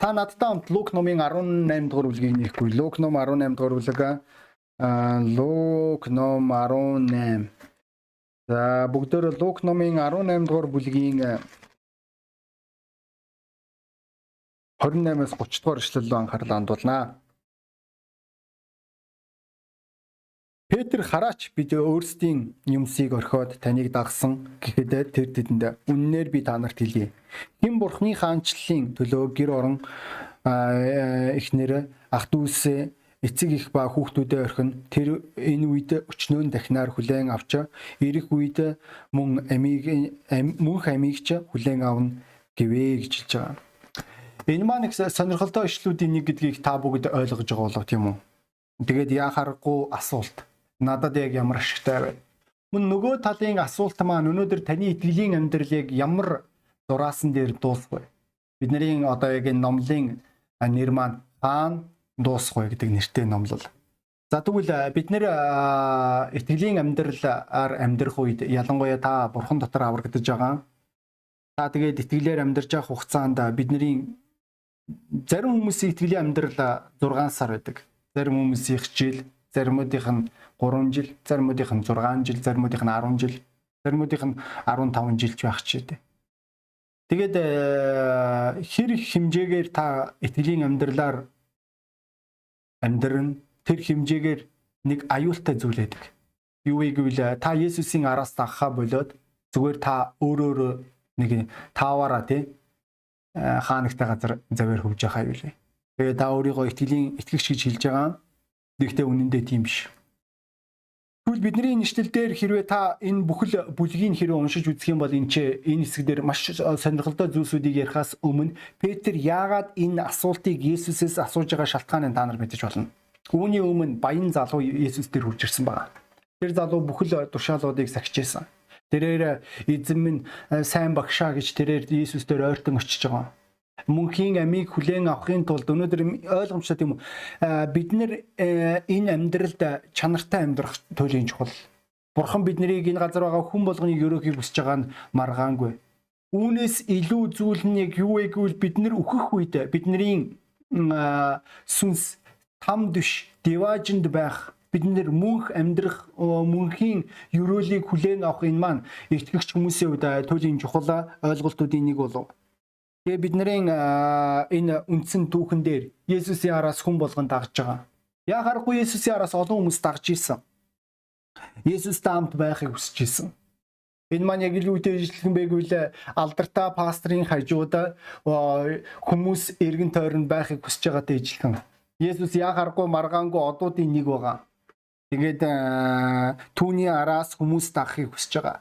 Та надтай хамт Лук номын 18 дугаар бүлгийг нэхгүй. Лук ном 18 дугаар бүлэг аа Лук ном 18. За бүгдөө Лук номын 18 дугаар бүлгийн 28-аас 30 дугаар эшлэл рүү анхаарлаа хандуулнаа. Петр хараач бид өөрсдийн юмсыг орхиод таныг дагсан гэхэд тэр тэдэнд үннээр би та нарт хэлье. Хэн бурхны хаанчлалын төлөө гэр орон эхнэр ах дүүсээ эцэг их ба хүүхдүүдээ орхин тэр энэ үед өчнөөн дахинаар хүлээн авч ирэх үед мөн амийг мөнх амийг ч хүлээн авна гэвэ гэж хэлж байгаа. Энэ маань их сонирхолтой ишлүүдийн нэг гэдгийг та бүгд ойлгож байгаа болов тийм үү? Тэгээд яхаарахгүй асуулт надад яг ямар ашигтай вэ? Мөн нөгөө талын асуулт маань өнөөдөр таны итгэлийн амьдралыг ямар дураасан дээр дуусах вэ? Бидний одоо яг энэ номлын нэр маань хаан дуусах вэ гэдэг нэртэй номлол. За тэгвэл бид нэр итгэлийн амьдралаар амьдрах үед ялангуяа та бурхан дотор аврагдаж байгаа. Та тэгээд итгэлээр амьдарч явах хугацаанд бидний зарим хүмүүсийн итгэлийн амьдрал 6 сар байдаг. Зарим хүмүүсийн жил, заримуудынх нь 3 жил, заримуудынх нь 6 жил, заримуудынх нь 10 жил, заримуудынх нь 15 жилч байх ч гэдэг. Тэгээд э, хэр их хэмжээгээр та итгэлийн амьдралаар амьдрын тэр хэмжээгээр нэг аюултай зүйл байдаг. Юу вэ гэвэл та Есүсийн араас дагахаа болоод зүгээр та өөрөөр нэг тааваараа тий э, хаанагтай газар завэр хөвж яхаа юу лээ. Тэгээ та өөрийгөө итгэлийн итгэгч гэж хэлж байгаа. Гэхдээ үнэндээ тийм биш. Тэгвэл бидний нэшлэл дээр хэрвээ та энэ бүхэл бүлгийг хэрвээ уншиж үзэх юм бол энэ ч энэ хэсгээр маш сонирхолтой зүйлсүүдийг ярихаас өмнө Петр яагаад энэ асуултыг Есүсээс асууж байгаа шалтгааныг та нар мэдэж болно. Үүний өмнө баян залуу Есүс дээр хурж ирсэн байна. Тэр залуу бүхэл тушаалуудыг сахижсэн. Тэрээр эзэн минь сайн багшаа гэж тэрээр Есүс дээр ойртон очиж байгаа мөнхийн амийг хүлээн авахын тулд өнөөдөр ойлгомжтой тийм үү бид нэр э, энэ амьдралд чанартай амьдрах туйлын чухал. Бурхан биднийг энэ газар байгаа хүн болгоныг өрөөхийг хүсэж байгаа нь маргаангүй. Үүнээс илүү зүйл нь яг юу вэ гэвэл бид нар өөхөх үед бидний сүнс там дэш диважинд байх бид нэр мөнх амьдрах мөнхийн ерөөлийг хүлээн авах энэ маань итгэгч хүмүүсийн хувьд туйлын чухал ойлголтуудын нэг болов Тэгээ бидний энэ үндсэн түүхэн дээр Есүсийн араас хүн болгон дагж байгаа. Яа харахгүй Есүсийн араас олон хүмүүс дагж исэн. Есүстэй хамт байхыг хүсэж исэн. Энэ маань яг илүү үтэжлэх бэ гэвэл алдартай пастрын хажууд хүмүүс эргэн тойронд байхыг хүсэж байгаатай ижилхэн. Есүс яа харахгүй маргаангүй одуудын нэг байгаа. Тэгээд түүний араас хүмүүс дагахыг хүсэж байгаа.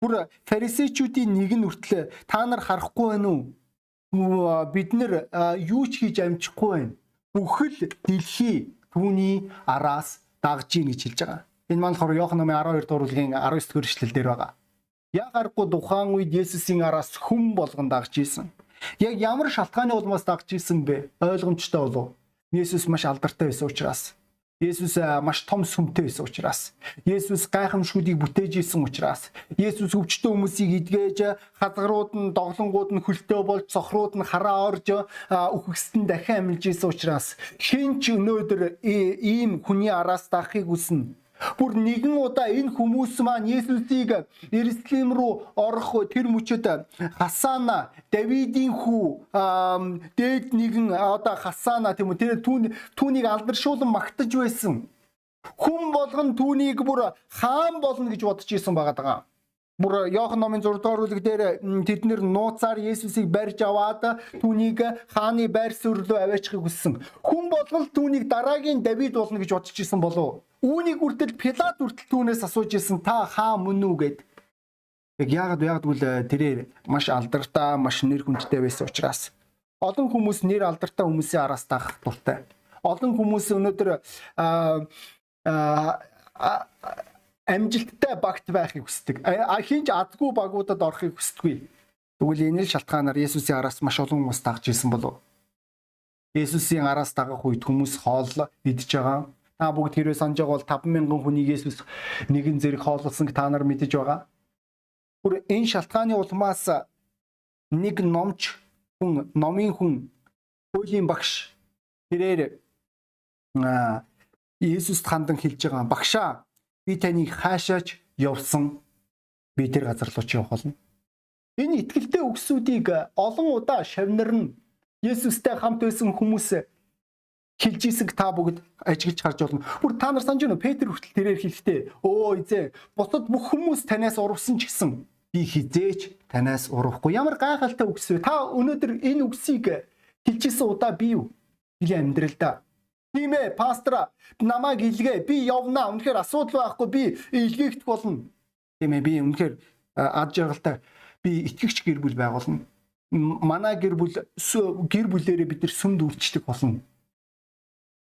Бүр фарисеучүүдийн нэг нь хүртлээ та нар харахгүй байна уу? Бид нэр юу ч хийж амжихгүй байна. Бүхэл дэлхий түүний араас дагж ийн гэж хэлж байгаа. Энэ маань болохоор Иохан номын 12 дугаар бүлгийн 19 дугаар эшлэл дээр байгаа. Яг аргагүй тухайн үед Есүсийн араас хүм болгон дагж исэн. Яг ямар шалтгааны улмаас дагж исэн бэ? Ойлгомжтой болов. Есүс маш алдартай байсан учраас Есүс маш том сүмтэй байсан учраас Есүс гайхамшгүүдийг бүтээж исэн учраас Есүс өвчтөн хүмүүсийг эдгээж хазгарууд нь доглонгууд нь хөлтөө болж цохрууд нь хараа орж үхгсэнд дахин амилж исэн учраас хэн ч өнөөдөр ийм хүний араас дахыг үснэ Бүр нэгэн удаа энэ хүмүүс маань Есүсийг Иерусалим руу орох тэр мөчөд Хасана, Давидын хүү, дээд нэгэн одоо Хасана тийм үү тэр түүнийг алдаршуулан магтаж байсан. Хүн болгон түүнийг бүр хаан болно гэж бодож исэн байгаа даа бүр Иохан номын 6 дугаар бүлэг дээр тэд нэр нууцаар Есүсийг барьж аваад түүнийг хааны байр суурь руу аваачихыг хүссэн. Хүн болгол түүнийг дараагийн Давид болно гэж бодож исэн болов. Үүнийг үртэл Пилат үртэл түүнээс асууж исэн та хаа мөн үү гэд. Яг яагаад гэвэл э, тэрээр маш алдартай, маш нэр хүндтэй байсан учраас олон хүмүүс нэр алдартай хүмүүсийн араас дагах дуртай. Олон хүмүүс өнөөдөр амжилттай багт байхыг хүсдэг. Хинч адгүй багуудад орохыг хүсдэггүй. Тэгвэл энэ л шалтгаанаар Есүсийн араас маш олон хүмүүс дагж исэн болов. Есүсийн араас дагах үед хүмүүс хоол идж байгаа Та бүгд хэрвээ санаж байгаа бол 50000 хүнийг Есүс нэгэн зэрэг хооллосон та нар мэдэж байгаа. Бүр энэ шалтгааны улмаас нэг номч хүн, номын хүн хуулийн багш тэрээр Иесуст хандан хэлж байгаа багшаа би таныг хаашаач явсан би тэр газар руу ч явах болно. Энэ итгэлтэй үгсүүдийг олон удаа шавнарна Есүстэй хамт байсан хүмүүс хэлж ийсэг та бүгд ажиглаж харж болно. Бүр та нар санаж байна уу? Петр хүртэл тэрээр хэлэхдээ өө эзээ бусад бүх хүмүүс танаас урвсан ч гэсэн би хизээч танаас урвахгүй. Ямар гайхалтай үгс вэ? Та өнөөдөр энэ үгсийг хэлжсэн удаа би юу? Би амьдралдаа Тийм ээ, пастора намайг илгээ. Би явнаа. Үнэхээр асуудал байхгүй. Би илгээгдэх болно. Тийм ээ, би үнэхээр ад жаргалтай би итгэгч гэр бүл байгуулна. Манай гэр бүл гэр бүлээрээ бид нар сүмд үйлчлэх болно.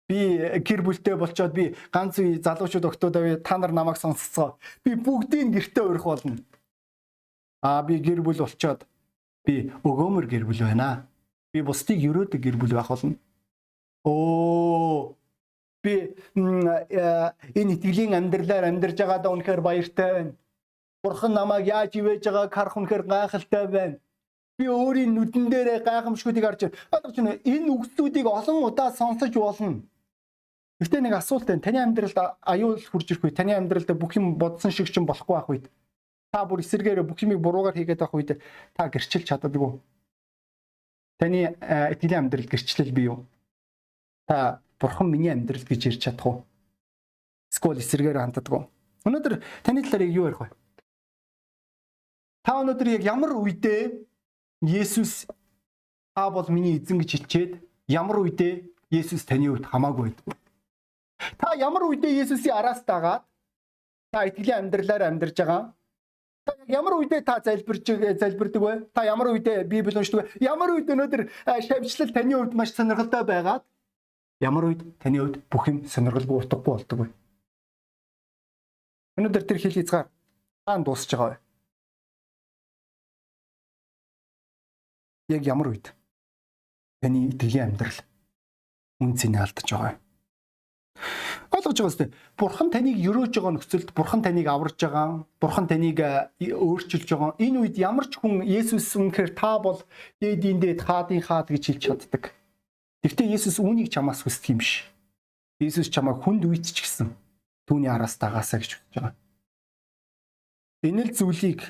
Би гэр бүлтэй болчоод би ганц үе залуучууд октоодоо та нар намайг сонсцгоо. Би бүгдийг гэртээ өрөх болно. Аа би гэр бүл болчоод би өгөөмөр гэр бүл байна. Би бусдыг өрөөдөг гэр бүл байх болно Оо би э, энэ итгэлийн амьдралаар амьдарч байгаадаа үнэхээр баяртай байна. Бурхан намайг яаж ивэж байгааг харах үнэхээр гайхалтай байна. Би өөрийн нүдэн дээрээ гайхамшгуудыг харж байна. Энэ үгслүүдийг олон удаа сонсож болно. Гэхдээ нэг асуулт байна. Таны амьдралд аюул хурж ирэх үе, таны амьдралд бүх юм бодсон шиг ч болохгүй байх үед та бүр эсэргээр бүх юмыг буруугаар хийгээд байх үед та гэрчилж чаддаггүй. Таны итгэлийн амьдрал гэрчлэл бий юу? та бурхан миний амьдрал гэж ярьж чадах уу? Эсвэл эсэргээр ханддаг уу? Өнөөдөр таны талаар юу ярих вэ? Та өнөөдөр яг ямар үедээ Есүс та бол миний эзэн гэж хэлчихэд ямар үедээ Есүс таны хувьд хамаагүй байдаг вэ? Та ямар үедээ Есүсийн араас дагаад та итгэлийн амьдралаар амьдарч байгаа Та ямар үедээ та залбирч залбирдаг вэ? Та ямар үедээ Библи уншдаг вэ? Ямар үед өнөөдөр шавьчлал таны хувьд маш сонирхолтой байгаад Ямар үед таны хувьд бүх юм сонирхолгүй утгагүй болдог вэ? Өнөөдөр тэр хэл хязгаар хаан дуусч байгаа вэ? Яг ямар үед таны итгэлийн амьдрал үн цэнийг алдаж байгаа вэ? Ойлгож байгаа үстэй. Бурхан таныг өрөөж байгаа нөхцөлд бурхан таныг аварж байгаа, бурхан таныг өөрчилж байгаа. Энэ үед ямар ч хүн Есүс үнэхээр та бол дээдийн дээд хаадын хаад гэж хэлж чаддаг. Гэхдээ Есүс үүнийг чамаас хүсдэг юм биш. Есүс чамайг хүнд үйдчих гисэн. Түүний араас дагаасаа гэж хүсэж байгаа. Энэ л зүйлийг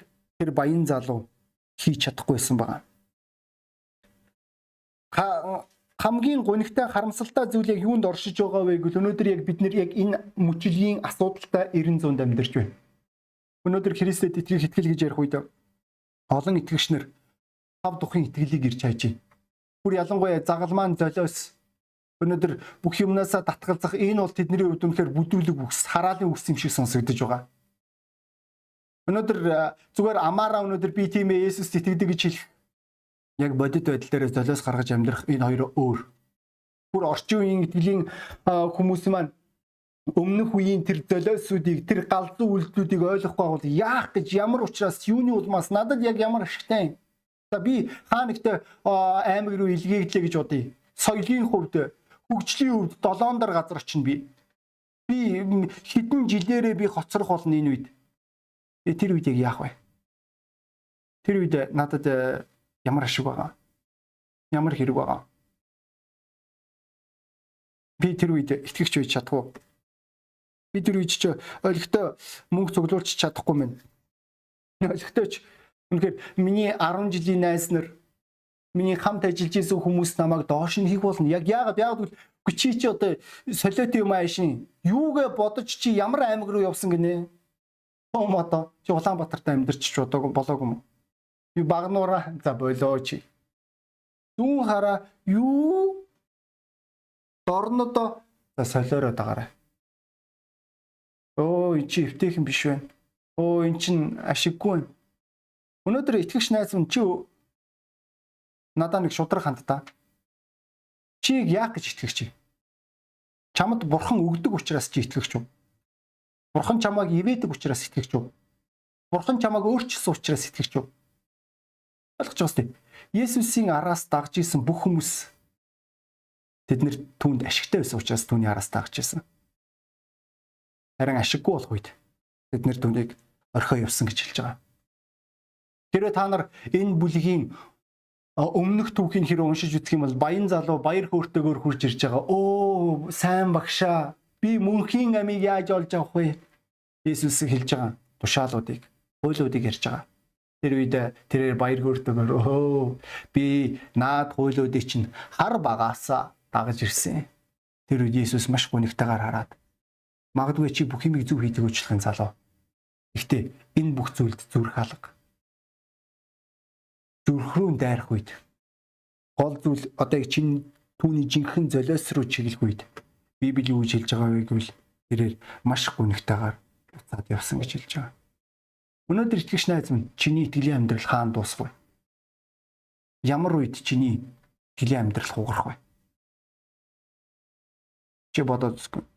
тэр баян залуу хийж чадахгүйсэн байгаа. Хамгийн гонигтай харамсалтай зүйл яг юунд оршиж байгаа вэ гэвэл өнөөдөр яг бид нэр яг энэ мөчлийн асуудалтай 90 зуунд амьдарч байна. Өнөөдөр Христэд итгэх итгэл гэж ярих үед олон итгэгч нар тав тухын итгэлийг ирж хайж байна бүр ялангуяа загалмаан золиос өнөөдөр бүх юмнасаа татгалзах энэ бол тэдний хувьд үнэхээр бүдүүлэг үгс, хараалын үгс юм шиг сонсогдож байгаа. Өнөөдөр зүгээр амаараа өнөөдөр би тийм ээ Есүс итгэдэг гэж хэлэх яг бодит байдал дээр золиос гаргаж амьдрах энэ хоёр өөр. Бүр орчин үеийн итгэлийн хүмүүс маань өмнөх үеийн тэр золиосуудыг тэр галзуу үйлдэлүүдийг ойлгохгүй бол яах гэж ямар учраас юуны улмаас надад яг ямар ашигтай юм За би хаа нэгтээ аймаг руу илгээглээ гэж бодъё. Соёлын хувьд, хөгжлийн хувьд долоон дар газар чинь би. Би хэдэн жилээрээ би хоцрох болно энэ үед. Би тэр үед яг яах вэ? Тэр үед надад э, ямар ашиг байгаа? Ямар хэрэг байгаа? Би тэр үед итгэгч байж чадахгүй. Би тэр үед ч ойлгохтой мөнгө цуглуулж чадахгүй мэн. Ойлгохтой ч Үнэхээр миний 10 жилийн найз нар миний хамт ажиллаж исэн хүмүүс намайг доош нь хийх болно. Яг яагаад яагаад чи чи одоо солиот юм аашин юугээ бодож чи ямар аймаг руу явсан гинэ? Том одоо чи Улаанбаатарт амьдарч ч удаагүй болоогүй юм. Би багнуура за болоо чи. Дүүн хараа юу дорнодо за солиороо дагараа. Оо чи эвтэйхэн биш байна. Оо эн чин ашиггүй байна Өнөөдөр итгэгч найз минь чи надаа нэг шудраг хандтаа. Чийг яах гэж итгэгч чи? Чамд бурхан өгдөг учраас чи итгэгч үү? Бурхан чамайг ивэдэг учраас итгэгч үү? Бурхан чамайг өөрчилсөн учраас итгэгч үү? Ойлгож байгаа сте. Есүсийн араас дагж исэн бүх хүмүүс тэд нэр түүнд ашигтай байсан учраас түүний араас дагж исэн. Харин ашиггүй болох үед тэд нэр түүнийг орхио явсан гэж хэлж байгаа. Тэрээ та нар энэ бүлгийн өмнөх түүхийн хэрэг уншиж үзэх юм бол баян залуу баяр хөөртэйгээр хурж ирж байгаа. Оо сайн багшаа би мөнхийн амийг яаж олж авах вэ? Есүс хэлж байгаа тушаалуудыг, хуйлуудыг ярьж байгаа. Тэр үед тэрээр баяр хөөртэйгээр өө би наад хуйлуудыг чинь хар багаасаа дагаж ирсэн. Тэр үед Есүс маш гонигтайгаар хараад магадгүй чи бүх юмыг зөв хийдэг үчлэхэн залуу. Гэхдээ энэ бүх зүйлд зүрх алга зүрхрүү дайрах үед гол зүйл одоо чинь түүний жинхэнэ золиос руу чиглэх үед Библи юу хэлж байгаа вэ гэвэл тэрээр маш гүнхтэйгээр буцаад явсан гэж хэлж байгаа. Өнөөдөр итгэгч найз минь чиний итгэлийн амьдрал хаан дуусах вэ? Ямар үед чиний итгэлийн амьдрал хугарах вэ? Чи бодоод үзгүй.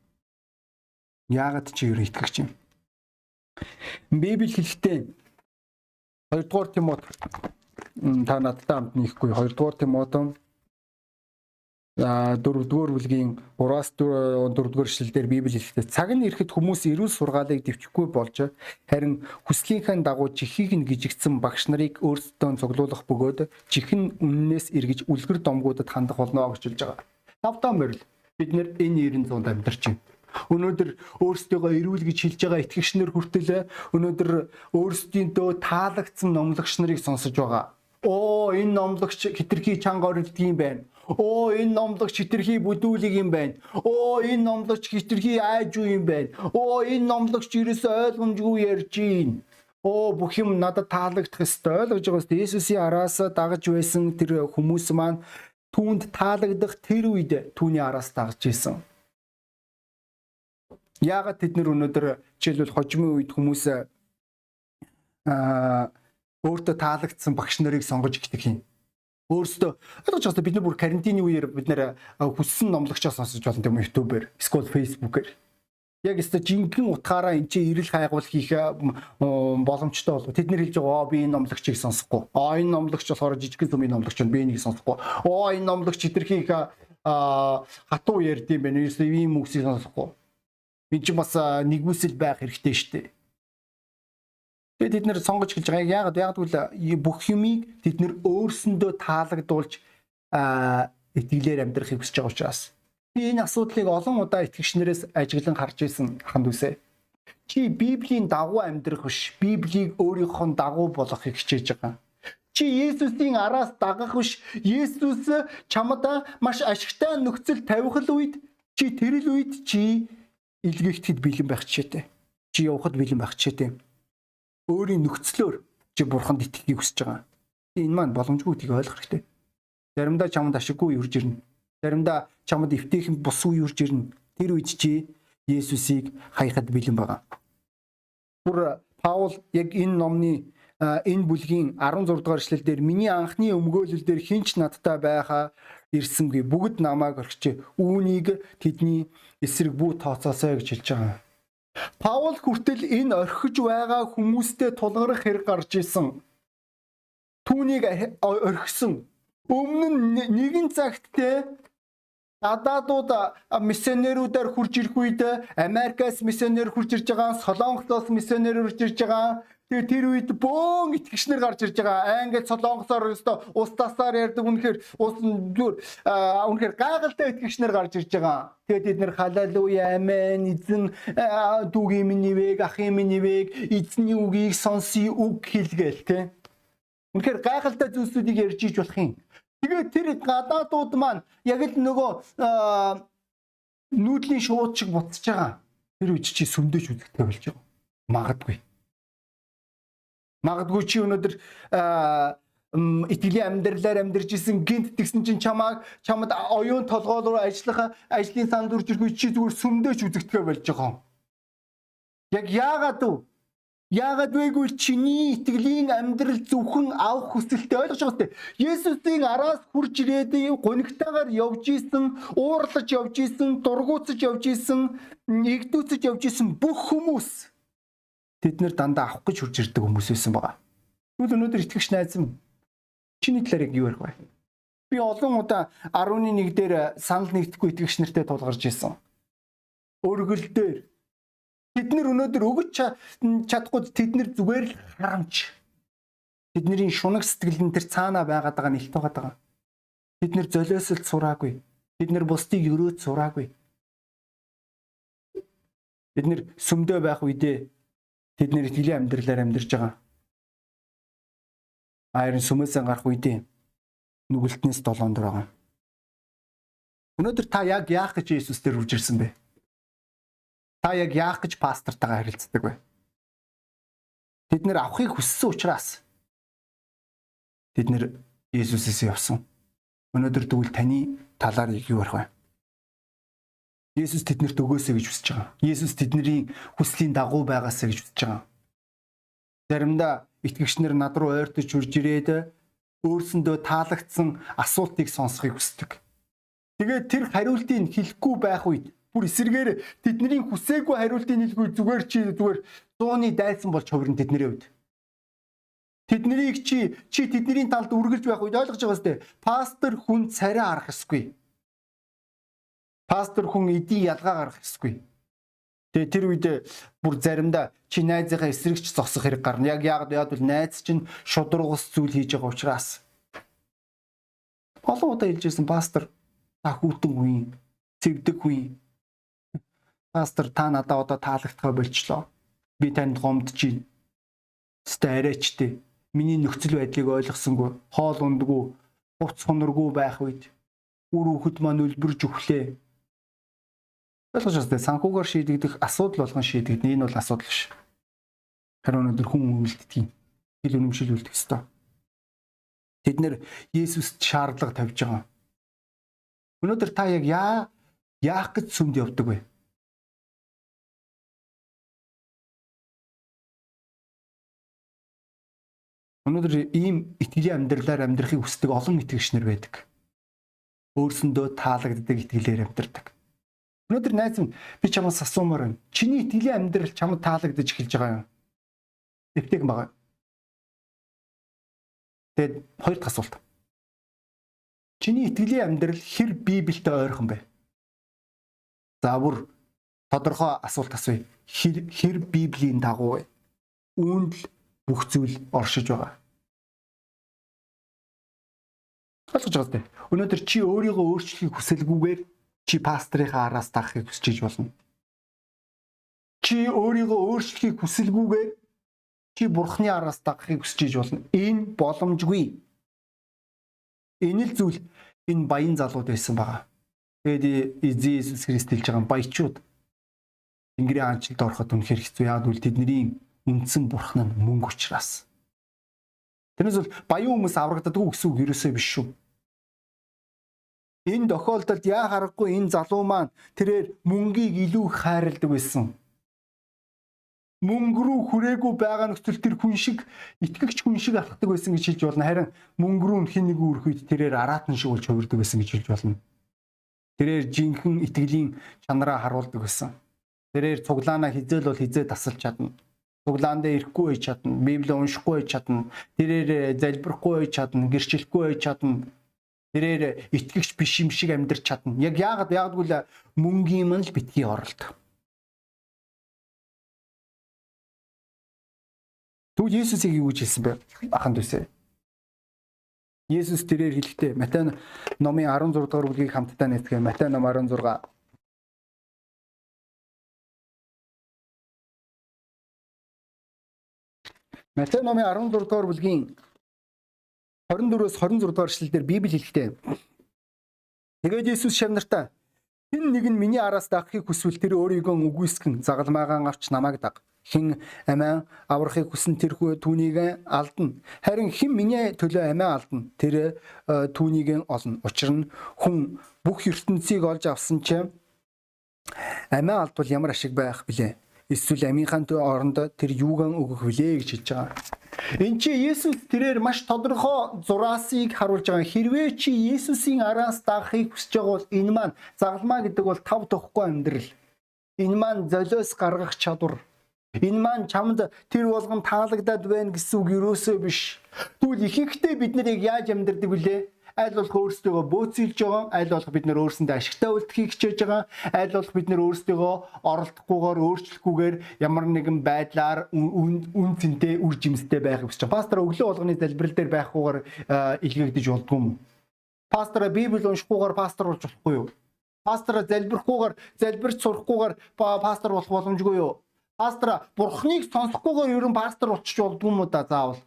Яагаад чи юу итгэгч юм? Библи хэлэхдээ 2 дугаар Тимот та надтай хамт нэхгүй 2 дугаар Тимотон а 4 дугаар бүлгийн 3-аас 4 дугаар эшлэлдэр Библи хэлдэг. Цаг нь ирэхэд хүмүүс эрүүл сургаалыг дэвчихгүй болж харин хүслийнхээ дагуу чихийг нь гжигдсэн багш нарыг өөрсдөө цуглуулах бөгөөд чихэн үннээс эргэж үлгэр домгуудад хандах болно гэж хэлж байгаа. Тавтан морил бид нэр энэ 900-д амьдарч байна. Өнөөдөр өөрсдөө эрүүл гэж хэлж байгаа итгэгчнэр хүртэл өнөөдөр өөрсдийнхөө таалагдсан номлогч нарыг сонсож байгаа Оо энэ номлогч хитрхи чанга орилдог юм байна. Оо энэ номлогч хитрхи бүдүүлэг юм байна. Оо энэ номлогч хитрхи айж юу юм байна. Оо энэ номлогч ерөөсөө ойлгомжгүй ярьж гин. Оо бүх юм надад таалагдах ёстой ойлгож байгаа юм. Есүсийн араас дагаж байсан тэр хүмүүс маань түүнд таалагдах тэр үед түүний араас дагаж исэн. Яагаад тэд нэр өнөөдөр жишээлбэл хожимын үед хүмүүс аа өөртөө таалагдсан багш нарыг сонгож ихдэг юм. Өөрөөсөө ойлгож байгаа бид нар бүр карантины үеэр бид нар хүссэн номлогчоос сонсож болно тийм YouTube-ээр, эсвэл Facebook-ээр. Яг өстө жинхэнэ утгаараа энэ чинь ирэл хайгуул хийх боломжтой болов. Тэд нэр хэлж байгаа би энэ номлогчийг сонсохгүй. Аа энэ номлогч болохоор жижигхэн сүмийн номлогч би энийг сонсохгүй. Оо энэ номлогч хитрхийг а хатуу ярьд юм байна. Ерөөсөө ийм үгсийг сонсохгүй. Энд чинь бас нэгүсэл байх хэрэгтэй шүү дээ. Тэгээд тэд нэр сонгож хэлж байгаа. Яагаад гэвэл бүх юмыг тэд нэр өөрсөндөө таалагдуулж итгэлээр амьдрахыг хүсэж байгаа учраас. Би энэ асуудлыг олон удаа итгэгчнэрээс ажиглан харж ирсэн ханд үсэ. Чи Библийн дагуу амьдрах биш, Библийг өөрийнхөө дагуу болгохыг хичээж байгаа. Чи Есүсийн араас дагах биш, Есүс чамд маш ашигтай нөхцөл тавих л үед чи тэрэл үед чи илгээхтэд бэлэн байх чишээтэй. Чи явахад бэлэн байх чишээтэй өөрийн нөхцлөөр чи бурханд итгэхийг хүсэж байгаа. Энэ маань боломжгүй гэдгийг ойлгох хэрэгтэй. Заримдаа чамд ашиггүй юрж ирнэ. Заримдаа чамд эвтэйхэн бусгүй юрж ирнэ. Тэр үед чи Есүсийг хаяхад бэлэн байгаа. Бүр Паул яг энэ номны энэ бүлгийн 16 дугаар эшлэл дээр миний анхны өмгөөлөл дээр хинч надтай байхаа ирсэнгүй бүгд намайг орхич үүнийг тэдний эсрэг бүү тооцоосоо гэж хэлж байгаа. Паул хүртэл энэ орхиж байгаа хүмүүстэй тулгарх хэрэг гарч исэн. Түүнийг орхисон. Өмнө нь нэгэн цагт те гадаадууд миссионеруудаар хурж ирэх үед Америкаас миссионер хурж ирж байгаа, Солонгосоос миссионер хурж ирж байгаа, Тэгээ тэр үед бөөн итгэгчнэр гарч ирж байгаа. Англи солонгосоор өстө устасаар ярьдаг үнэхээр ус зүгээр үнэхээр гайхалтай итгэгчнэр гарч ирж байгаа. Тэгээд бид нэр халалуя амен эзэн дүүгийн миний вэг ахын миний вэг эзний үгийг сонсъё үг хэлгээл тэ. Үнэхээр гайхалтай зүйлсүүдийг ярьж иж болох юм. Тэгээд тэр гадаадууд маань яг л нөгөө нүүдлийн шууд шиг буцаж байгаа. Тэр үед чи сүмдэж үзэхтэй болж байгаа. Магадгүй Магадгүй чи өнөөдөр итгэлийн амьдралаар амьдарч исэн гинт тэгсэн чинь чамааг чамд оюун толгойл руу ажиллах ажлын санд үрж ирэхгүй чи зүгээр сүмдөөч үзэгдэхэ болж байгаа. Яг яагаад вэ? Яагаад вэгүй чиний итгэлийн амьдрал зөвхөн авах хүсэлтэй ойлгож байгаа үстэй. Есүсийн араас хурж ирээд гонигтайгаар явж исэн, уурлаж явж исэн, дургуутсаж явж исэн, игдүүцэж явж исэн бүх хүмүүс тэд нэр дандаа авах гэж хурж ирдэг хүмүүс байсан байгаа. Тэгвэл өнөөдөр итгэгч найз минь чиний талаар яг юу ярих вэ? Би олон удаа 11 дээр санал нэгдэхгүй итгэгч нартай тулгарч ирсэн. Өргөл дээр тэд нэр өнөөдөр өгч чадахгүй тэд нэр зүгээр л харамч Тэдний шунаг сэтгэл нь тэр цаанаа байгаад байгаа нэлт байгаа. Бид нэр золиослт сураагүй. Бид нэр бусдыг өрөөд сураагүй. Бид нэр сүмдөө байх үедээ тэд нэр итгэлийн амьдралаар амьдарч байгаа. Айрын сүмээсээ гарах үедээ нүгэлтнээс долоон дор байгаа. Өнөөдөр та яг яах гэж Иесус дээр үрж ирсэн бэ? Та яг яах гэж пастортайгаа харилцдаг вэ? Бид нэр авахыг хүссэн учраас бид нэр Иесусээс явсан. Өнөөдөр тэгвэл таны талаар юу ярих вэ? Есүс тэднэрт өгөөсэй гэж хүсэж байгаа. Есүс тэдний хүслийн дагуу байгаасаа гэж хүсэж байгаа. Заримдаа итгэгчнэр над руу ойртож хурж ирээд өөрсөндөө таалагдсан асуултыг сонсохыг хүсдэг. Тэгээд тэр хариултыг хэлэхгүй байх үед бүр эсэргээр тэдний хүсээгүй хариултыг хэлгүй зүгээр чи зүгээр зууны дайсан болж хувирна тэдний хувьд. Тэднийг чи чи тэдний талд үргэлж байх үед ойлгож байгаа сте. Пастор хүн царай арах ёсгүй. Пастор хүн эдийн ялгаа гарах ёсгүй. Тэгээ тэр үед бүр заримдаа чи найзынхаа эсрэгч зогсох хэрэг гарна. Яг яагаад яад бол найз чинь шудрагус зүйл хийж байгаа учраас. Олон удаа хэлжсэн пастор та хүүтэн үе, цэвдэг үе. Пастор та надаа одоо таалагдхаа болчлоо. Би танд байна. Өстө арайчтэй миний нөхцөл байдлыг ойлгосонгүй, хоол ундгүй, хувц хоноргүй байх үед үр хөхд маань үлбэрж өглөө. Ойлгож байна. Санхүүгээр шийдэгдэх асуудал болгон шийдэгдэн. Энэ бол асуудал биш. Харин өнөөдөр хүн үлддэг юм. Хил үнэмшил үлдэх ёстой. Тэд нэр Есүст шаардлага тавьж байгаа. Өнөөдөр та яг яа яах гэж сүмд явдаг вэ? Өнөөдөр ийм итгэлийн амьдралаар амьдрахыг хүсдэг олон итгэгчнэр байдаг. Өөрсөндөө таалагддаг итгэлээр амьдардаг. Өнөөдөр найз минь би чамаас асуумаар байна. Чиний итгэлийн амьдрал чамд таалагдаж эхэлж байгаа юм. Эвтэйг байгаа. Тэгэд хоёр дахь асуулт. Чиний итгэлийн амьдрал хэр Библиэтэй ойрхон бэ? За бүр тодорхой асуулт асууя. Хэр хэр Библийн дагуу вэ? Үүнд л бүх зүйл оршиж байгаа. Ойлгож байгаа зү. Өнөөдөр чи өөрийгөө өөрчлөхийг хүсэлгүйгээр чи пастрийнхаа араас дагахыг хүсэж болно. Чи өөрийгөө өөрчлөхийг хүсэлгүйгээр чи бурхны араас дагахыг хүсэж болно. Энэ боломжгүй. Энэ л зүйл энэ баян залууд байсан байгаа. Тэгээд Иесус Христ хэлж байгаа баячууд Тэнгэрийн аанчлалд ороход үнэхэр хэцүү. Яг үл тэдний үндсэн бурхан нь мөнгө учраас. Тэрнээс бол баян хүмүүс аврагддаггүй гэсэн үг ерөөсөө биш шүү. Энэ тохиолдолд яа харахгүй энэ залуу маань тэрээр мөнгийг илүү хайрладаг байсан. Мөнгө рүү хүрээгүй байгаа нөхцөл тэр хүн шиг итгэгч хүн шиг алхдаг байсан гэж хэлж болно. Харин мөнгө рүү хин нэг үрх үед тэрээр араатан шиг болж хувирдаг байсан гэж хэлж болно. Тэрээр жинхэнэ итгэлийн чанараа харуулдаг байсан. Тэрээр цуглаанаа хизээл бол хизээ тасалж чадна цуглаан дээр ирэхгүй байж чадна. Библийг уншихгүй байж чадна. Тэрээр залбирахгүй байж чадна. Гэрчлэхгүй байж чадна. Тэрээр итгэгч биш юм шиг амьдрч чадна. Яг яагаад яагадгүй л мөнгөний мань л битгий оролт. Тэгвэл Есүсийг юу гэж хэлсэн бэ? Аханд үсэ. Есүс тэрээр хэлэхдээ Матай номын 16 дугаар бүлгийг хамтдаа нэтгэе. Матай ном 16 Матай номын 16 дугаар бүлгийн 24-өөс 26 дугаар эшлэлдэр Библи хэлэхдээ Тэгээд Иесус шавнартаа хэн нэг нь миний араас дагахыг хүсвэл тэр өөрийгөө үгүйсгэн загалмаагаан авч намайг даг. Хэн амиа аврахыг хүсэн тэр түүнийг алдна. Харин хэн миний төлөө амиа алдна тэр э, түүнийг олно. Учир нь хүн бүх ертөнцийг олж авсан ч амиа алдвал ямар ашиг байх билээ? Эсвэл амийнхаа оронд тэр юуган өгөх вүлээ гэж хэлж байгаа. Энд чи Есүс тэрээр маш тодорхой зураасыг харуулж байгаа. Хэрвээ чи Есүсийн араас дагахыг хүсэж байгаа бол энэ маань загалмаа гэдэг бол тав тухгүй амьдрал. Энэ маань золиос гаргах чадвар. Энэ маань чамд тэр болгон таалагдаад байна гэсэн үг юусоо биш. Тэгвэл ихэнхдээ бид нарыг яаж амьдрдаг вүлээ? Аль болох өөрсдөө бөөцөлж байгаа, аль болох бид нөр өөрсөндөө ашигтай үлдэхийг хичээж байгаа, аль болох бид нөр өөрсдөө оролдохгүйгээр өөрчлөхгүйгээр ямар нэгэн байдлаар үн цэнтэй үр жимстэй байх гэж байна. Пастор өглөө болгоны залбирал дээр байхгүйгээр илгээгдэж болдгоо юм. Пастор Библи уншихгүйгээр пастор болж болохгүй юу? Пастор залбирахгүйгээр залбирч сурахгүйгээр пастор болох боломжгүй юу? Пастор бурхныг сонсохгүйгээр ерөн пастор болчих болдгоо юм да заавал.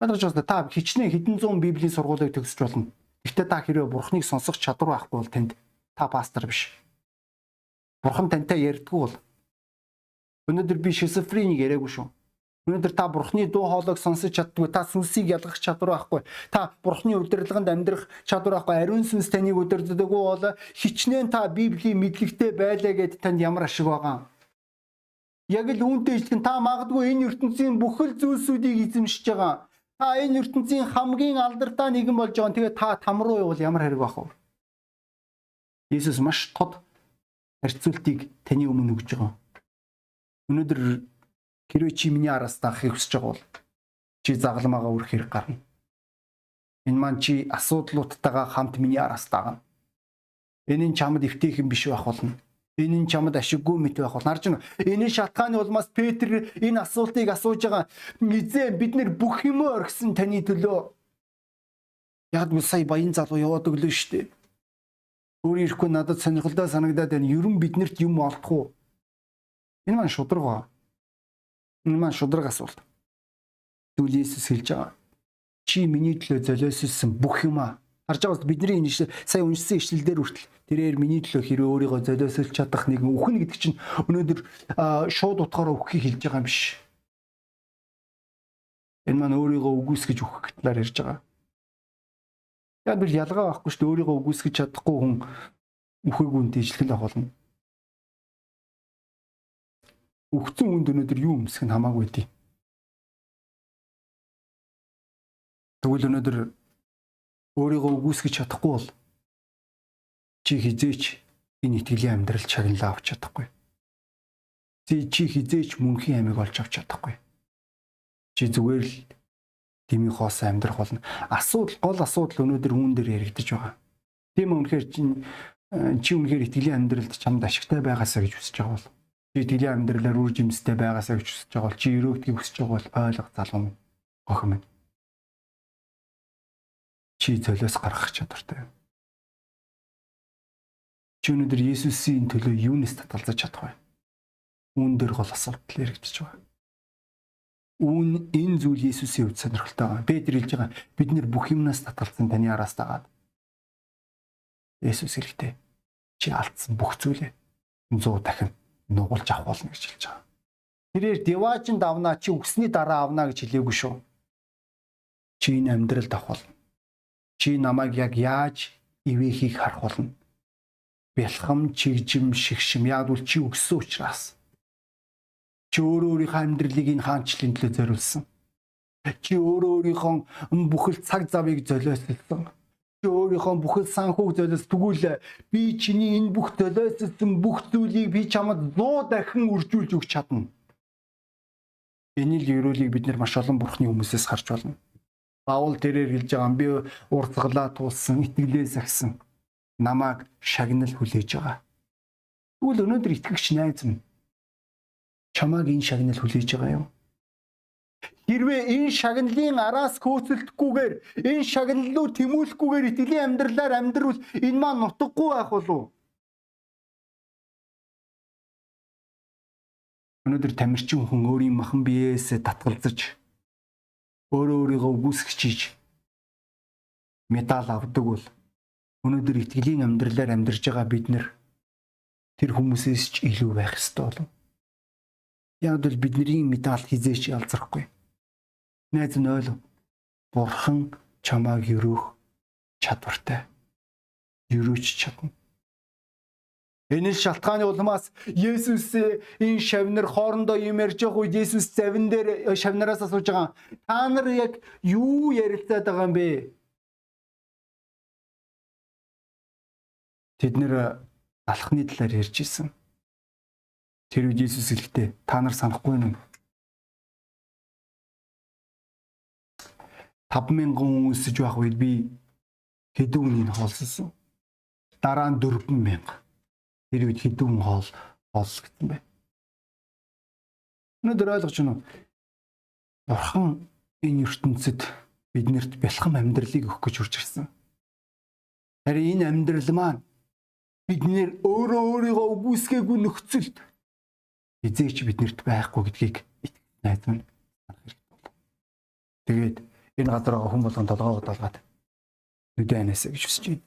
Ойлгож байна та хичнээн хэдэн зуун библийн сургуулийг төгсөж болно. Гэхдээ та хэрвээ бурхныг сонсох чадвар байхгүй бол тэнд та пастор биш. Бурхан тантай ярьдгүй бол өнөөдөр би шизофренийг яриаггүй шүү. Өнөөдөр та бурхны дуу хоолойг сонсож чаддгүй, та сүнсийг ялгах чадвар байхгүй. Та бурхны удирдлаганд амьдрах чадвар байхгүй. Ариун сүнс таныг удирддаггүй бол хичнээн та Библийн мэдлэгтэй байлаа гэд танд ямар ашиг байгаа. Яг л үүнтэй ижилхэн та магадгүй энэ ертөнцийн бүхэл зүйлсүүдийг эзэмшиж байгаа. Та энэ ертөнцийн хамгийн алдартай нэгэн болж байгаа. Тэгээ та там руу явбал ямар хэрэг байх вэ? Иесус маш тод харьцуултыг таны өмнө өгж байгаа. Өнөөдөр Хэрвээ чи миний араас дагахыг хүсэж байгаа бол чи загламаагаа өрөх хэрэг гарна. Энэ маань чи асуудлуудтайгаа хамт миний араас дагна. Энэ нь чамд эвтэйхэн биш байх болно. Энэ нь чамд ашиггүй мэт байх болно. Харж байна. Энэ шалтгааны улмаас Петр энэ асуултыг асууж байгаа. Эзэн бид нэр бүх юмөө орхисон таны төлөө. Яг нь сая баян залуу яваад өглөө шүү дээ. Өөр ирэхгүй надад сонирхолтой санагдаад байна. Ерөн биднэрт юм олдох уу? Энэ маань шудраг ба. Энэ маань шудраг асуулт. Тэгвэл Иесус хэлж байгаа. Чи миний төлөө золиослсон бүх юм аа. Харж байгаас бидний энэ сая уншсан ишлэлдэр хүртэл тэрээр миний төлөө хэрэг өөрийгөө золиослж чадах нэг үхэн гэдэг чинь өнөөдөр шууд утгаараа өгөхийг хэлж байгаа юм биш. Энэ маань өөрийгөө үгүйсгэж өгөх талаар ярьж байгаа. Яг би ялгаа байхгүй шүү дээ өөрийгөө үгүйсгэж чадахгүй хүн үхээгүй үнтэй ижилхэн авах болно. өгцөн үнд өнөөдөр юу өмсөх нь хамаагүй дээ. Тэгвэл өнөөдөр өөрийгөө үгүйсгэж чадахгүй бол чи хизээч энэ итгэлийн амьдрал чагналаа авч чадахгүй. Чи хизээч мөнхийн амийг олж авч чадахгүй. Чи зүгээр л дими хоос амьдрах болно. Асуудал гол асуудал өнөөдөр үүн дээр яригдаж байгаа. Тийм үнэхээр чи чи үнэхээр итгэлийн амьдралд чамд ашигтай байгаасаа гэж хүсэж байгаа бол чи тэлийн амьдралаар үр жимстэй байгаасаа гэж хүсэж байгаа бол чи өрөөгдгийг хүсэж байгаа бол ойлго залуу минь охин минь чи золиос гаргах чадвартай чи өнөөдөр Есүсийн төлөө юунаас татгалзаж чадах вэ үүн дээр гол асуудал яригдчих байгаа үүн энэ зүйл Есүсийн хувьд сонирхолтой байгаа Петр хэлж байгаа бид нэр бүх юмнаас татгалзсан таны араас дагаад Есүс хэлэхдээ чи алдсан бүх зүйлээ 100 дахин нугалж авах болно гэж хэлж байгаа. Тэрээр диваажин давнаа чи үсний дараа авна гэж хэлээгүй шүү. Чи энэ амьдралд авах болно. Чи намайг яг яаж ивэхийг харах болно. Бэлхам, чигжим, шигшим яг үл чи өгсөн учраас. Чи өөрөө өөрийнхөө амьдралыг энэ хаанчлалын төлөө зориулсан. Чи өөрөө өөрийнхөө бүхэл цаг завыг золиослсон чи өөрийнхөө бүхэл санхүүг золиос тэгвэл би чиний энэ бүх золиослсон бүх зүйлийг би чамд 100 дахин үржүүлж өгч чадна. Энэ л ерөөлийг бид нар маш олон бурхны хүмүүсээс харж байна. Паул тэрээр хэлж байгаа би уртгалаа туулсан, итгэлээ сахисан намайг шагнал хүлээж байгаа. Тэгвэл өнөөдөр итгэгч найз минь чамааг энэ шагнал хүлээж байгаа юм. Хэрвээ энэ шагналын араас көөцөлдөхгүйгээр энэ шагналлуу тэмүүлэхгүйгээр итгэлийн амьдралаар амьдрал энэ маань нутаггүй байх болов. Өнөөдөр тамирчин хүн өөрийн махан биеэс татгалзаж өөрөө өөрийгөө үгүйсгэж медаль авдаг бол өнөөдөр итгэлийн амьдралаар амьдарж байгаа бид нэр тэр хүмүүсээс ч илүү байх ёстой болов. Яг л бидний медаль хизээч ялзрахгүй Найз нь ойлов. Бурхан чамааг өрөөх чадвартай. Өрөөч чадна. Энэ шалтгааны улмаас Есүс энэ шавнар хоорондоо юм ярьж байгаа үед Есүс завин дээр шавнараас асууж байгаа. Та нар яг юу ярилцаад байгаа юм бэ? Тэд нэр алхны талаар ярьж исэн. Тэр үед Есүс хэлэхдээ та нар санахгүй юм 50000 хүн өсөж байх үед би хэдэн үнийг хоолссон. Дараа нь 4000. Тэр үед хэдэн хоол хооллогдсон бэ? Өнөөдөр ойлгож байна уу? Бурхан энэ ертөнцид биднэрт бэлхам амьдралыг өгөх гэж урж ирсэн. Харин энэ амьдрал маань биднэр өөрөө өөрийгөө үгүйсгээгүй нөхцөлд эзээч биднэрт байхгүй гэдгийг найз минь санах хэрэгтэй. Тэгээд энэ газар байгаа хүн болгон толгоогоо долгаад нүдэн анасаа гэж хүсэж байна.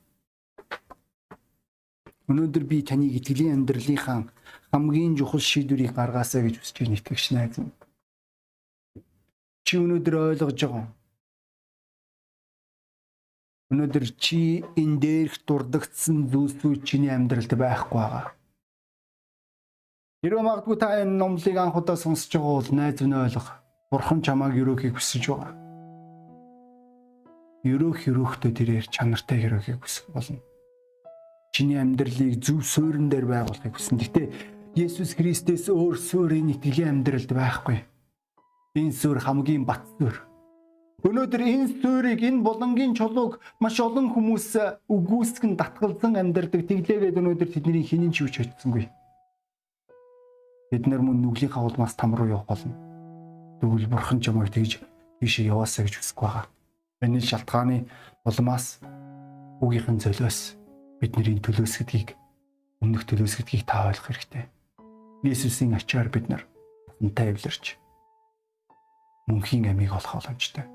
Өнөөдөр би таныг итгэлийн амьдралынхаа хамгийн чухал шийдвэрийг гаргаасаа гэж хүсэж байна итгэгч найз минь. Чи өнөөдөр ойлгож байгаа. Өнөөдөр чи энэ дээрх дурдгдсан зүйлсүүд чиний амьдралд байхгүй байгаа. Хэрвээ магадгүй та энэ номлыг анх удаа сонсож байгаа бол найз минь ойлгох. Бурхан чамааг өрөөхийг хүсэж байгаа. Өрөөх өрөөхтэй тэрээр чанартай өрөөхийг хүсэх болно. Чиний амьдралыг зөв суурин дээр байгуулахыг хүснэ. Гэтэ Есүс Христос өөр суурийн итгэлийн амьдралд байхгүй. Энэ сүр хамгийн бат сүр. Өнөөдөр энэ сүрийг энэ булангийн чулууг маш олон хүмүүс үгүйсгэн татгалзан амьдардаг. Тэглээгээд өнөөдөр тэдний хинэн ч үуч очсонгүй. Бид нар мөн нүглийнхаа улмаас там руу явах болно. Тэгвэл бурхан ч юм уу тэгж тийшээ яваасаа гэж хүсэх байгаа. Энэ шалтгааны улмаас үгийнхэн золиос бидний төлөөсгдгийг өмнөх төлөөсгдгийг та ойлгох хэрэгтэй. Есүсийн ачаар бид нар унтаа эвлэрч мөнхийн амийг олох боломжтой.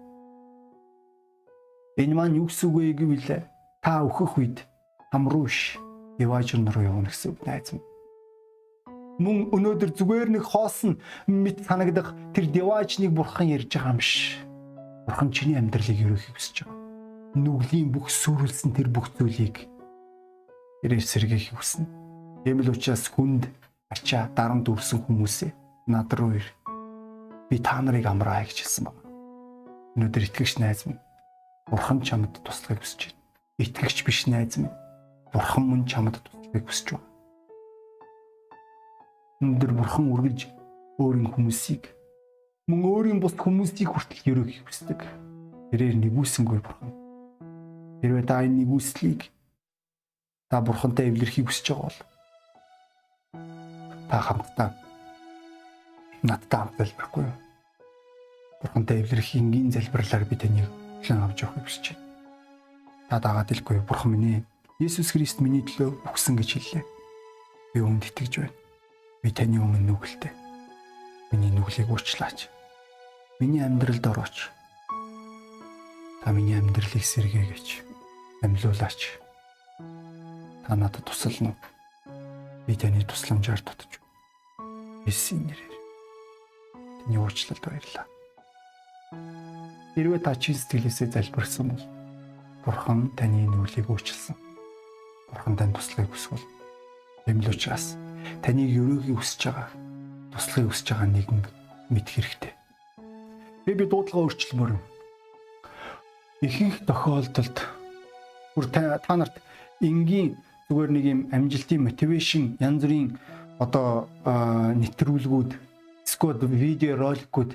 Энэ маань юу гэсэн үг вэ гэвэл та өөхөх үед хамрууш яваажин руу явна гэсэн үг найз минь. Мөн өнөөдөр зүгээр нэг хоосон мэд санагдах тэр деваачныг бурхан ярьж байгаа юм биш. Бурхан чиний амьдралыг ерөөхийг хүсэж байгаа. Нүглийн бүх сүрүүлсэн тэр бүх зүйлийг тэрээр сэргийх хүснэ. Тийм л учраас хүнд ачаа дарам дүрсэн хүмүүсээ над руу ир би та нарыг амраа гэж хэлсэн байна. Өнөөдөр итгэгч найз минь Бурхан чамд туслахыг хүсэж байна. Итгэгч биш найз минь. Бурхан мөн чамд туслахыг хүсэж байна. Өнөөдөр Бурхан үргэлж өөрийн хүмүүсийг мөн өөрийн бус хүмүүсийг хүртэл өрөөхийг хүсдэг. Тэрээр нэгүсэнгүй Бурхан. Хэрвээ та энэ нэгүслийг та Бурхантай эвлэрхийг хүсэж байгаа бол та хамтдаа надтай хамт залбирахгүй юу? Бурхантай эвлэрэх энгийн залбирлаар би таныг хэн авч явахыг хүсэж байна. Та дагаад илгүй Бурхан минь Есүс Христ миний төлөө өгсөн гэж хэллээ. Би үүнд итгэж байна. Би таны өмнө нүгэлтэй. Миний нүглийг уучлаач. Миний амьдралд орооч. Та миний амьдралыг сэргээгэж амьлуулаач. Та надад тусална. Би таны тусламжаар дутж. Есүсийн нэрээр Таны уучлалд баярлалаа. Хэрвээ та чин сэтгэлээсээ залбирсан бол Бурхан таны нүглийг уучлсан. Бурхан танд туслахыг хүсвэл юм л учраас таныг өрөөгийг өсөж байгаа туслахыг өсөж байгаа нэгэн мэд хэрэгтэй. Би би дуудлага өөрчлөмөр. Ихэнх тохиолдолд бүр та нарт энгийн зүгээр нэг юм амжилтын мотивашн янз бүрийн одоо нэвтрүүлгүүд скод видео роликууд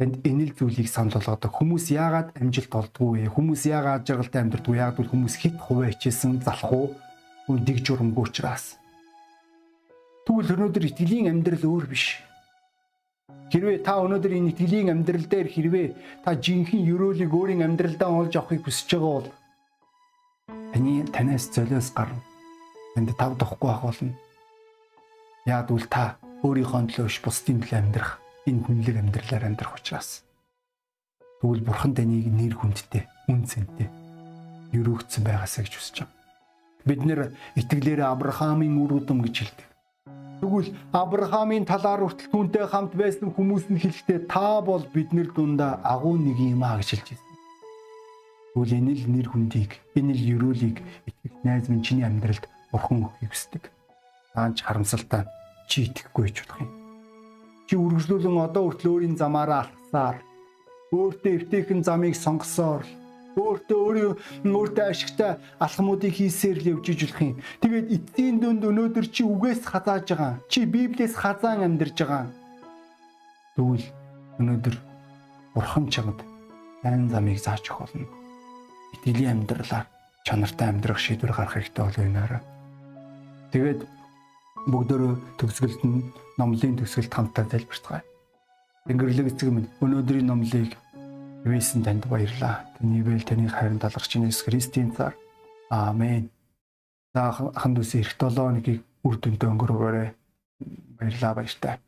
танд энэ л зүйлийг санал болгодог. Хүмүүс яагаад амжилт олдгүй вэ? Хүмүүс яагаад жаргалтай амьдрдаггүй? Яагаад бол хүмүүс хит хуваа хичээсэн залах уу? Дэг журамгүй учраас. Тэгвэл өнөөдөр итгэлийн амьдрал өөр биш. Хэрвээ та өнөөдөр энэ итгэлийн амьдрал дээр хэрвээ та жинхэнэ өрөөлийг өөрийн амьдралдаа олж авахыг хүсэж байгаа бол таны танаас золиос гарна. Энд тав дохгүй ах болно. Яагад үл та өөрийнхөө төлөө биш бусдын төлөө амьдрах энэ хүнлэг амьдралаар амьдрах учраас тэгвэл бурхан таныг нэр хүндтэй үн цэнтэй өрөөгдсөн байгаасаа гэж хүсэж байна. Бид нэр итгэлээрээ Авраамийн үр удам гэж хэлдэг. Тэгвэл Авраамийн талаар хүртэл түүнтэй хамт байсан хүмүүс нь хэлэхдээ та бол биднэр дундаа агуу нэг юм а гэж хэлж байсан. Тэгвэл энэ л нэр хүндийг, энэ л өрөөлийг итгэх найз минь чиний амьдралд бурхан өгөхийг хүсдэг. Таанч харамсалтай чи итгэхгүй ч болох юм. Чи үргэлжлүүлэн одоо хүртэл өөрийн замаараа алхсаар өөртөө эвтэйхэн замыг сонгосоор өөртөө өөрийн өөртөө ашигтай алхмуудыг хийсээр л явж ижүүлэх юм. Тэгээд эцсийн дүнд өнөөдөр чи үгээс хазааж байгаа. Чи Библиэс хазаан амьдарч байгаа. Тэгвэл өнөөдөр Бурхан чамд айн замыг зааж өгөх болно. Итгэлийн амьдралаар чанартай амьдрах шийдвэр гаргах хэрэгтэй болов юмараа. Тэгээд бүгдөө төгсгөлд нь номлын төгсгөлд хамтдаа залбирцгаая. Тэнгэрлэг эцэг минь өнөөдрийн номлыг ивэсэн танд баярлаа. Таны ивэл таны хайранд талархч Иесус Христийн цаар. Аамен. За ханд үс эрт 7 өдрийг үр дүндээ өнгөрөөгөөрэй. Баярлалаа баяртай.